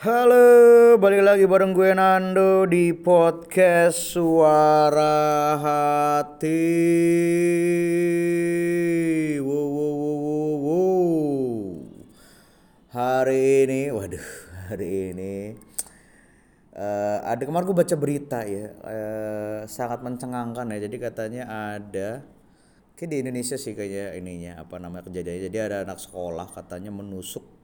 Halo, balik lagi bareng gue Nando di podcast Suara Hati. Wow, wow, wow, wow, wow. Hari ini, waduh, hari ini eh, ada kemarin gue baca berita ya, eh, sangat mencengangkan ya. Jadi katanya ada, kayak di Indonesia sih kayaknya ininya apa namanya kejadiannya. Jadi ada anak sekolah katanya menusuk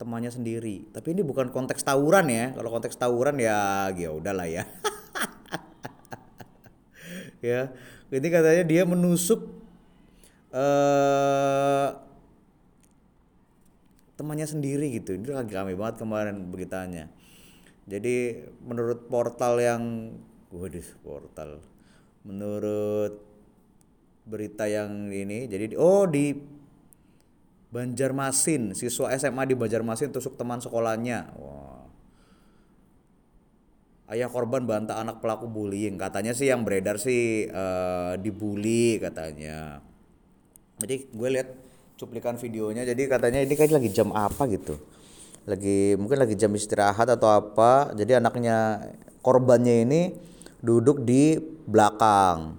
temannya sendiri. Tapi ini bukan konteks tawuran ya. Kalau konteks tawuran ya ya udahlah ya. ya. Jadi katanya dia menusuk eh temannya sendiri gitu. Ini lagi rame banget kemarin beritanya. Jadi menurut portal yang waduh portal. Menurut berita yang ini jadi oh di Banjarmasin, siswa SMA di Banjarmasin tusuk teman sekolahnya. Wah. Ayah korban bantah anak pelaku bullying. Katanya sih yang beredar sih eh, dibully katanya. Jadi gue lihat cuplikan videonya. Jadi katanya ini kayak lagi jam apa gitu. Lagi mungkin lagi jam istirahat atau apa. Jadi anaknya korbannya ini duduk di belakang.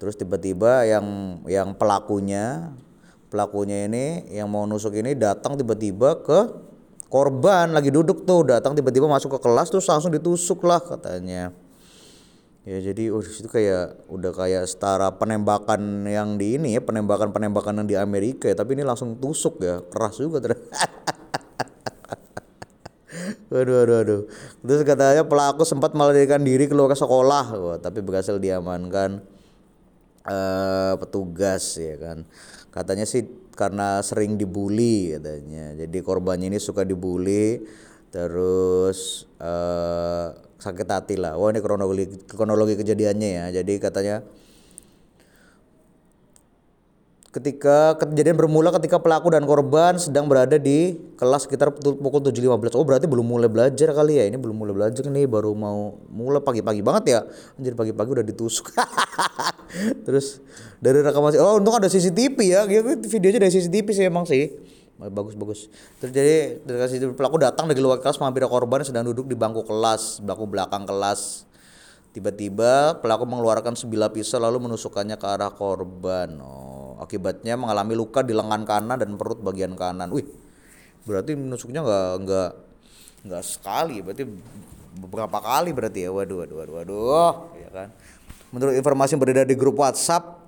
Terus tiba-tiba yang yang pelakunya pelakunya ini yang mau nusuk ini datang tiba-tiba ke korban lagi duduk tuh datang tiba-tiba masuk ke kelas terus langsung ditusuk lah katanya. Ya jadi oh itu kayak udah kayak setara penembakan yang di ini ya penembakan penembakan yang di Amerika ya tapi ini langsung tusuk ya keras juga ternyata Waduh, waduh, waduh. Terus katanya pelaku sempat melarikan diri keluar ke sekolah, Wah, tapi berhasil diamankan eh petugas ya kan. Katanya sih karena sering dibully katanya. Jadi korbannya ini suka dibully terus eh sakit hati lah. Wah ini kronologi kronologi kejadiannya ya. Jadi katanya ketika kejadian bermula ketika pelaku dan korban sedang berada di kelas sekitar pukul 7.15. Oh berarti belum mulai belajar kali ya. Ini belum mulai belajar nih baru mau mulai pagi-pagi banget ya. Anjir pagi-pagi udah ditusuk. Terus dari rekaman oh untung ada CCTV ya. Gitu, videonya dari CCTV sih emang sih. Bagus bagus. Terus jadi dari CCTV pelaku datang dari luar kelas mampir korban sedang duduk di bangku kelas, bangku belakang kelas. Tiba-tiba pelaku mengeluarkan sebilah pisau lalu menusukkannya ke arah korban. Oh, akibatnya mengalami luka di lengan kanan dan perut bagian kanan. Wih, berarti menusuknya nggak nggak nggak sekali, berarti beberapa kali berarti ya. Waduh, waduh, waduh, waduh, ya kan. Menurut informasi yang beredar di grup WhatsApp,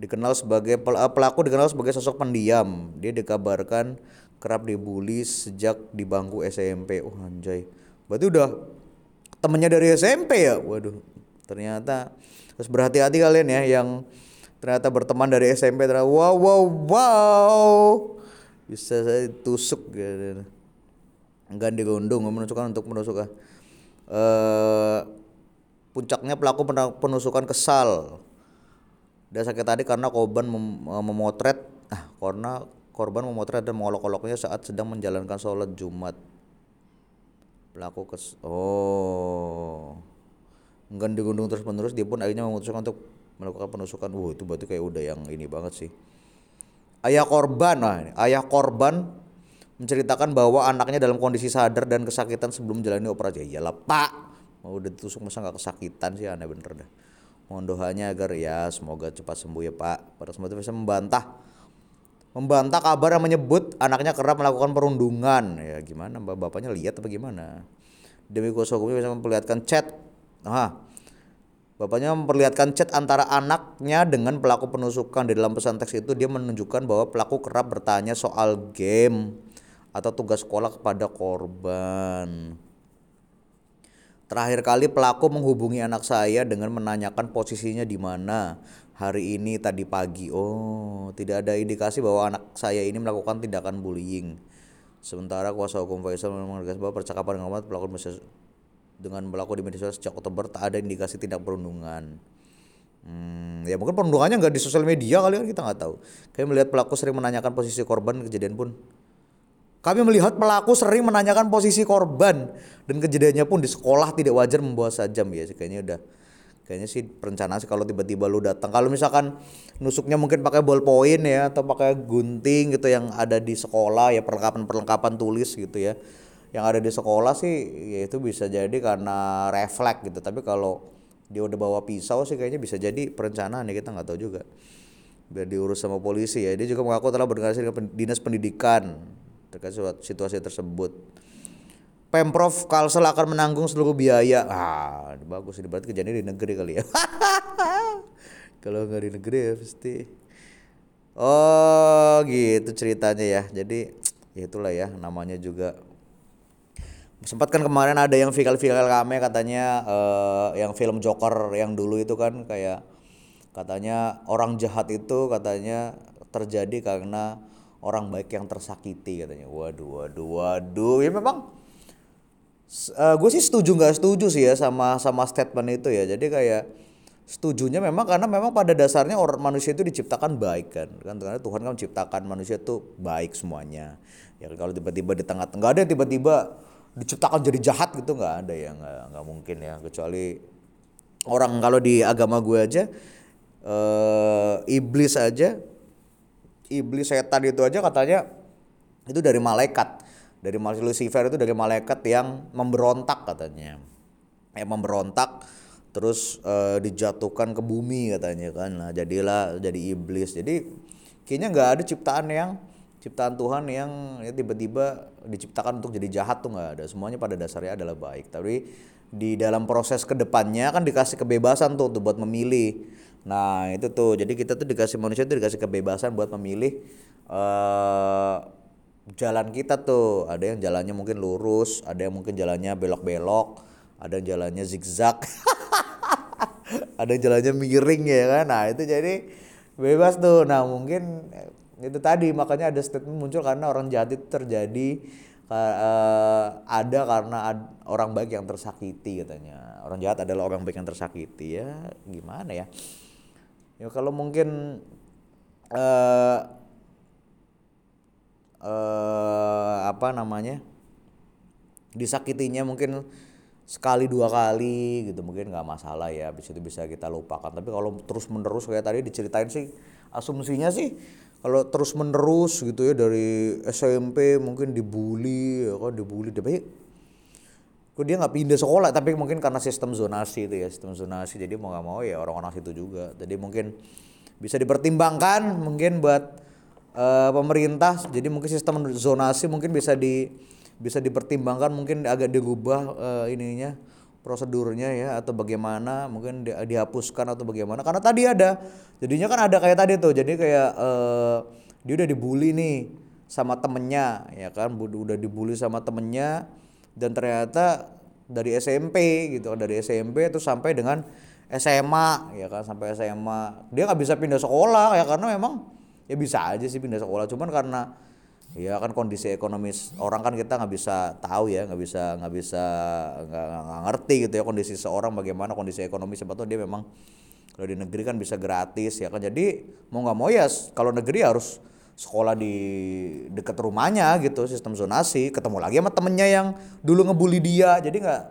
dikenal sebagai pel- pelaku dikenal sebagai sosok pendiam. Dia dikabarkan kerap dibully sejak di bangku SMP. Oh anjay. Berarti udah temennya dari SMP ya. Waduh. Ternyata terus berhati-hati kalian ya yang ternyata berteman dari SMP ternyata wow wow wow. Bisa saya tusuk gitu. Enggak digondong menunjukkan untuk menusuk eh puncaknya pelaku penusukan kesal. Dan sakit hati karena korban mem- memotret ah karena korban memotret dan mengolok-oloknya saat sedang menjalankan sholat Jumat. Pelaku kes oh. Enggan digundung terus menerus dia pun akhirnya memutuskan untuk melakukan penusukan wah itu berarti kayak udah yang ini banget sih. Ayah korban nah ini, ayah korban menceritakan bahwa anaknya dalam kondisi sadar dan kesakitan sebelum menjalani operasi. Ya iyalah pak mau udah ditusuk masa nggak kesakitan sih aneh bener dah. Mohon doanya agar ya semoga cepat sembuh ya pak. Pada sempat bisa membantah. Membantah kabar yang menyebut anaknya kerap melakukan perundungan. Ya gimana bapaknya lihat apa gimana? Demi kuasa hukumnya bisa memperlihatkan chat. Nah bapaknya memperlihatkan chat antara anaknya dengan pelaku penusukan di dalam pesan teks itu dia menunjukkan bahwa pelaku kerap bertanya soal game atau tugas sekolah kepada korban Terakhir kali pelaku menghubungi anak saya dengan menanyakan posisinya di mana hari ini tadi pagi. Oh, tidak ada indikasi bahwa anak saya ini melakukan tindakan bullying. Sementara kuasa hukum Faisal menegaskan bahwa percakapan dengan pelaku dengan pelaku di media sosial sejak Oktober tak ada indikasi tindak perundungan. Hmm, ya mungkin perundungannya nggak di sosial media kali kan kita nggak tahu. Kayak melihat pelaku sering menanyakan posisi korban kejadian pun kami melihat pelaku sering menanyakan posisi korban dan kejadiannya pun di sekolah tidak wajar membawa sajam ya kayaknya udah kayaknya sih perencanaan sih kalau tiba-tiba lu datang kalau misalkan nusuknya mungkin pakai ballpoint ya atau pakai gunting gitu yang ada di sekolah ya perlengkapan perlengkapan tulis gitu ya yang ada di sekolah sih ya itu bisa jadi karena refleks gitu tapi kalau dia udah bawa pisau sih kayaknya bisa jadi perencanaan ya kita nggak tahu juga biar diurus sama polisi ya dia juga mengaku telah berkoordinasi dengan dinas pendidikan terkait situasi tersebut Pemprov Kalsel akan menanggung seluruh biaya. Ah, bagus ini berarti kejadian di negeri kali ya. Kalau nggak di negeri ya pasti. Oh, gitu ceritanya ya. Jadi ya itulah ya namanya juga sempat kan kemarin ada yang viral-viral kami katanya uh, yang film Joker yang dulu itu kan kayak katanya orang jahat itu katanya terjadi karena orang baik yang tersakiti katanya. Waduh, waduh, waduh. Ya memang uh, eh, gue sih setuju nggak setuju sih ya sama sama statement itu ya jadi kayak setujunya memang karena memang pada dasarnya orang manusia itu diciptakan baik kan kan karena Tuhan kan menciptakan manusia itu baik semuanya ya kan, kalau tiba-tiba di tengah nggak ada tiba-tiba diciptakan jadi jahat gitu nggak ada ya nggak nggak mungkin ya. Kecuali orang kalau di agama gue aja uh, iblis aja iblis setan itu aja katanya itu dari malaikat. Dari Lucifer itu dari malaikat yang memberontak katanya. Yang memberontak terus e, dijatuhkan ke bumi katanya kan. Nah jadilah jadi iblis. Jadi kayaknya nggak ada ciptaan yang ciptaan Tuhan yang ya, tiba-tiba diciptakan untuk jadi jahat tuh nggak ada. Semuanya pada dasarnya adalah baik. Tapi di dalam proses ke depannya kan dikasih kebebasan tuh, tuh buat memilih. Nah itu tuh. Jadi kita tuh dikasih manusia tuh dikasih kebebasan buat memilih uh, jalan kita tuh. Ada yang jalannya mungkin lurus ada yang mungkin jalannya belok-belok ada yang jalannya zigzag. Ada yang jalannya miring ya kan? Nah itu jadi bebas tuh. Nah mungkin itu tadi makanya ada statement muncul karena orang jahat itu terjadi uh, ada karena ad, orang baik yang tersakiti katanya. Orang jahat adalah orang baik yang tersakiti ya gimana ya? Ya kalau mungkin uh, eh, apa namanya disakitinya mungkin sekali dua kali gitu mungkin nggak masalah ya bisa itu bisa kita lupakan. Tapi kalau terus menerus kayak tadi diceritain sih asumsinya sih kalau terus menerus gitu ya dari SMP mungkin dibully ya kan dibully tapi kok dia nggak pindah sekolah tapi mungkin karena sistem zonasi itu ya sistem zonasi. Jadi mau nggak mau ya orang-orang situ juga. Jadi mungkin bisa dipertimbangkan mungkin buat uh, pemerintah. Jadi mungkin sistem zonasi mungkin bisa di bisa dipertimbangkan mungkin agak diubah uh, ininya prosedurnya ya atau bagaimana mungkin di, dihapuskan atau bagaimana. Karena tadi ada jadinya kan ada kayak tadi tuh jadi kayak uh, dia udah dibully nih sama temennya ya kan udah dibully sama temennya dan ternyata dari SMP gitu dari SMP itu sampai dengan SMA ya kan sampai SMA dia nggak bisa pindah sekolah ya karena memang ya bisa aja sih pindah sekolah cuman karena ya kan kondisi ekonomis orang kan kita nggak bisa tahu ya nggak bisa nggak bisa nggak ngerti gitu ya kondisi seorang bagaimana kondisi ekonomi siapa tahu dia memang kalau di negeri kan bisa gratis ya kan. Jadi mau nggak mau ya kalau negeri harus sekolah di dekat rumahnya gitu sistem zonasi ketemu lagi sama temennya yang dulu ngebully dia. Jadi nggak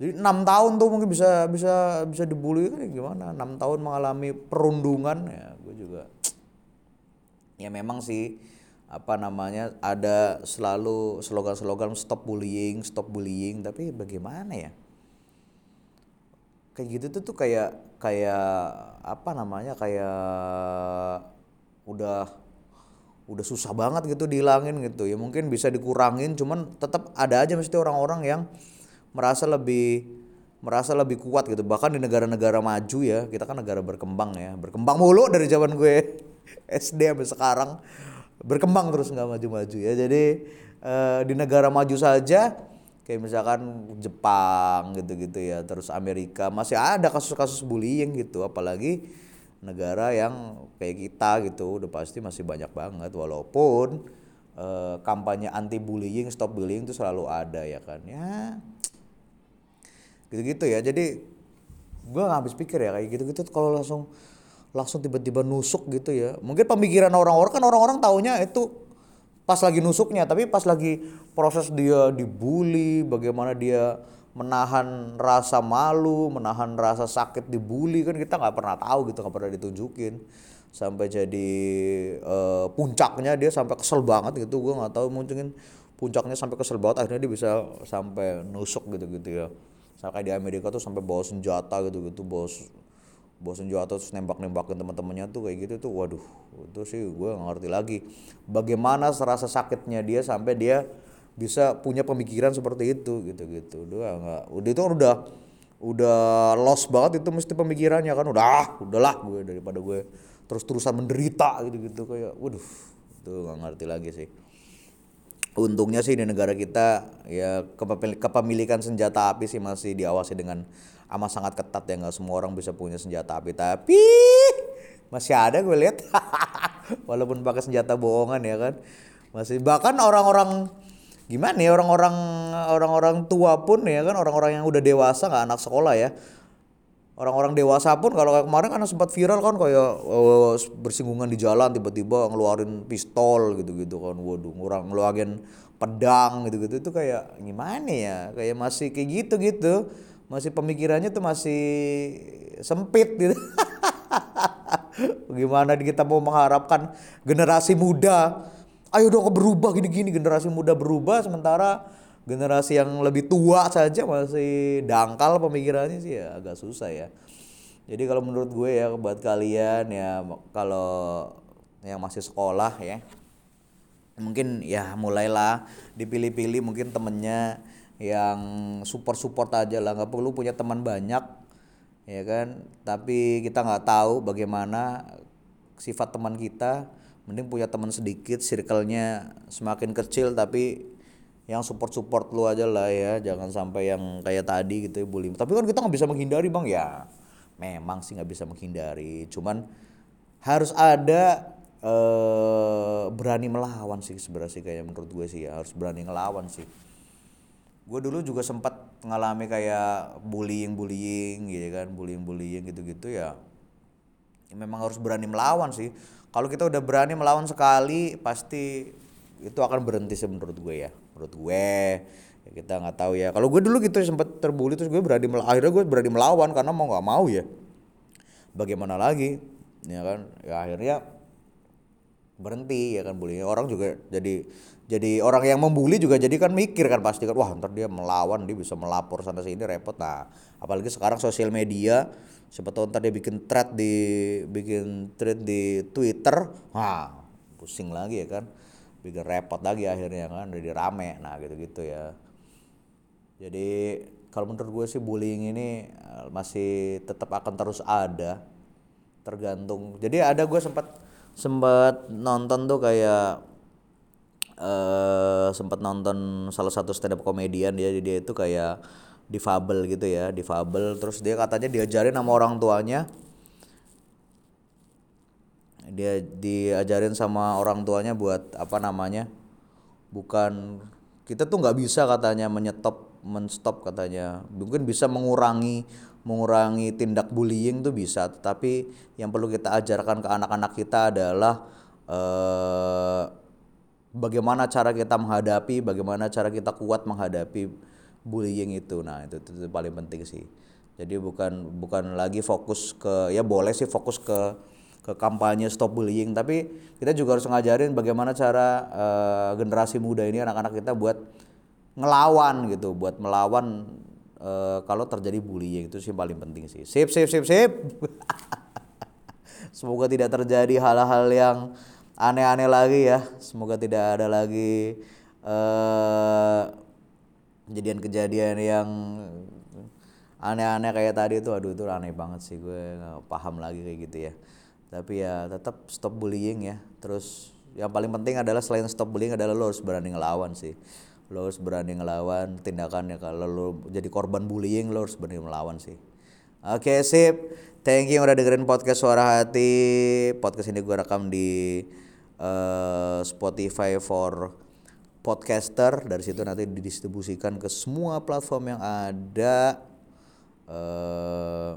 jadi enam tahun tuh mungkin bisa bisa bisa dibully. Kan gimana? Enam tahun mengalami perundungan ya gue juga ya memang sih apa namanya ada selalu slogan-slogan stop bullying, stop bullying, tapi bagaimana ya? Kayak gitu tuh tuh kayak kayak apa namanya kayak udah udah susah banget gitu dihilangin gitu. Ya mungkin bisa dikurangin cuman tetap ada aja mesti orang-orang yang merasa lebih merasa lebih kuat gitu. Bahkan di negara-negara maju ya kita kan negara berkembang ya. Berkembang mulu dari zaman gue SD sampai sekarang berkembang terus nggak maju-maju ya. Jadi eh, di negara maju saja kayak misalkan Jepang gitu-gitu ya, terus Amerika masih ada kasus-kasus bullying gitu, apalagi negara yang kayak kita gitu udah pasti masih banyak banget walaupun eh, kampanye anti bullying, stop bullying itu selalu ada ya kan. Ya gitu-gitu ya. Jadi gue nggak habis pikir ya kayak gitu-gitu kalau langsung langsung tiba-tiba nusuk gitu ya. Mungkin pemikiran orang-orang kan orang-orang taunya itu pas lagi nusuknya, tapi pas lagi proses dia dibully, bagaimana dia menahan rasa malu, menahan rasa sakit dibully kan kita nggak pernah tahu gitu, nggak pernah ditunjukin. Sampai jadi uh, puncaknya dia sampai kesel banget gitu. Gue nggak tahu mungkin puncaknya sampai kesel banget akhirnya dia bisa sampai nusuk gitu gitu ya. Sampai di Amerika tuh sampai bawa senjata gitu gitu bawa bawa senjata terus nembak nembakin teman-temannya tuh kayak gitu tuh waduh itu sih gue nggak ngerti lagi. Bagaimana serasa sakitnya dia sampai dia bisa punya pemikiran seperti itu gitu gitu udah nggak udah itu kan udah udah lost banget itu mesti pemikirannya kan. Udah ah, udahlah gue daripada gue terus-terusan menderita gitu-gitu. Kayak waduh itu nggak ngerti lagi sih. Untungnya sih di negara kita ya kepemilikan senjata api sih masih diawasi dengan amat sangat ketat ya nggak semua orang bisa punya senjata api tapi masih ada gue lihat. Walaupun pakai senjata bohongan ya kan. Masih bahkan orang-orang gimana ya orang-orang orang-orang tua pun ya kan orang-orang yang udah dewasa nggak anak sekolah ya. Orang-orang dewasa pun kalau kayak kemarin kan sempat viral kan kayak uh, bersinggungan di jalan tiba-tiba ngeluarin pistol gitu-gitu kan. Waduh ngurang ngeluarin pedang gitu-gitu. Itu kayak gimana ya? Kayak masih kayak gitu-gitu masih pemikirannya tuh masih sempit gitu. Gimana kita mau mengharapkan generasi muda? Ayo dong berubah gini-gini. Generasi muda berubah sementara generasi yang lebih tua saja masih dangkal pemikirannya sih ya agak susah ya. Jadi kalau menurut gue ya buat kalian ya kalau yang masih sekolah ya mungkin ya mulailah dipilih-pilih mungkin temennya yang support-support aja lah. Nggak perlu punya teman banyak ya kan? Tapi kita nggak tahu bagaimana sifat teman kita. Mending punya teman sedikit circle-nya semakin kecil tapi yang support support lu aja lah ya. Jangan sampai yang kayak tadi gitu ya bullying tapi kan kita nggak bisa menghindari bang. Ya memang sih nggak bisa menghindari. Cuman harus ada eh, berani melawan sih sebenarnya sih kayak menurut gue sih ya. Harus berani ngelawan sih gue dulu juga sempat mengalami kayak bullying bullying gitu kan bullying bullying gitu gitu ya, ya memang harus berani melawan sih. Kalau kita udah berani melawan sekali pasti itu akan berhenti sih menurut gue ya. Menurut gue ya kita nggak tahu ya. Kalau gue dulu gitu sempat terbuli terus gue berani akhirnya gue berani melawan karena mau nggak mau ya. Bagaimana lagi? Ya kan? Ya akhirnya berhenti ya kan bully orang juga jadi jadi orang yang membuli juga jadi kan mikir kan pasti kan wah ntar dia melawan dia bisa melapor sana sini repot. Nah apalagi sekarang sosial media siapa ntar dia bikin thread di bikin thread di Twitter wah pusing lagi ya kan. Bikin repot lagi akhirnya kan jadi rame nah gitu-gitu ya. Jadi kalau menurut gue sih bullying ini eh, masih tetap akan terus ada tergantung. Jadi ada gue sempat sempat nonton tuh kayak uh, sempat nonton salah satu stand up komedian dia dia itu kayak difabel gitu ya difabel terus dia katanya diajarin sama orang tuanya. Dia diajarin sama orang tuanya buat apa namanya bukan kita tuh nggak bisa katanya menyetop menstop katanya. Mungkin bisa mengurangi mengurangi tindak bullying tuh bisa tapi yang perlu kita ajarkan ke anak-anak kita adalah eh, bagaimana cara kita menghadapi bagaimana cara kita kuat menghadapi bullying itu. Nah itu, itu, itu paling penting sih. Jadi bukan bukan lagi fokus ke ya boleh sih fokus ke ke kampanye stop bullying tapi kita juga harus ngajarin bagaimana cara uh, generasi muda ini anak-anak kita buat ngelawan gitu buat melawan uh, kalau terjadi bullying. Itu sih paling penting sih. Sip sip sip sip. Semoga tidak terjadi hal-hal yang aneh-aneh lagi ya. Semoga tidak ada lagi uh, kejadian-kejadian yang aneh-aneh kayak tadi itu aduh itu aneh banget sih. Gue gak paham lagi kayak gitu ya. Tapi ya tetap stop bullying ya. Terus yang paling penting adalah selain stop bullying adalah lo harus berani ngelawan sih. Lo harus berani ngelawan tindakannya. Kalau lo jadi korban bullying lo harus berani melawan sih. Oke okay, sip thank you udah dengerin podcast suara hati podcast ini gue rekam di uh, Spotify for podcaster dari situ nanti didistribusikan ke semua platform yang ada uh,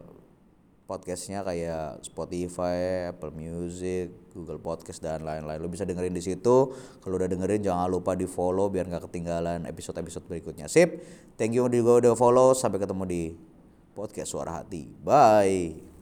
podcastnya kayak Spotify, Apple Music, Google Podcast dan lain-lain. Lo bisa dengerin di situ. Kalau udah dengerin jangan lupa di follow biar nggak ketinggalan episode-episode berikutnya. Sip. Thank you juga udah follow. Sampai ketemu di podcast Suara Hati. Bye.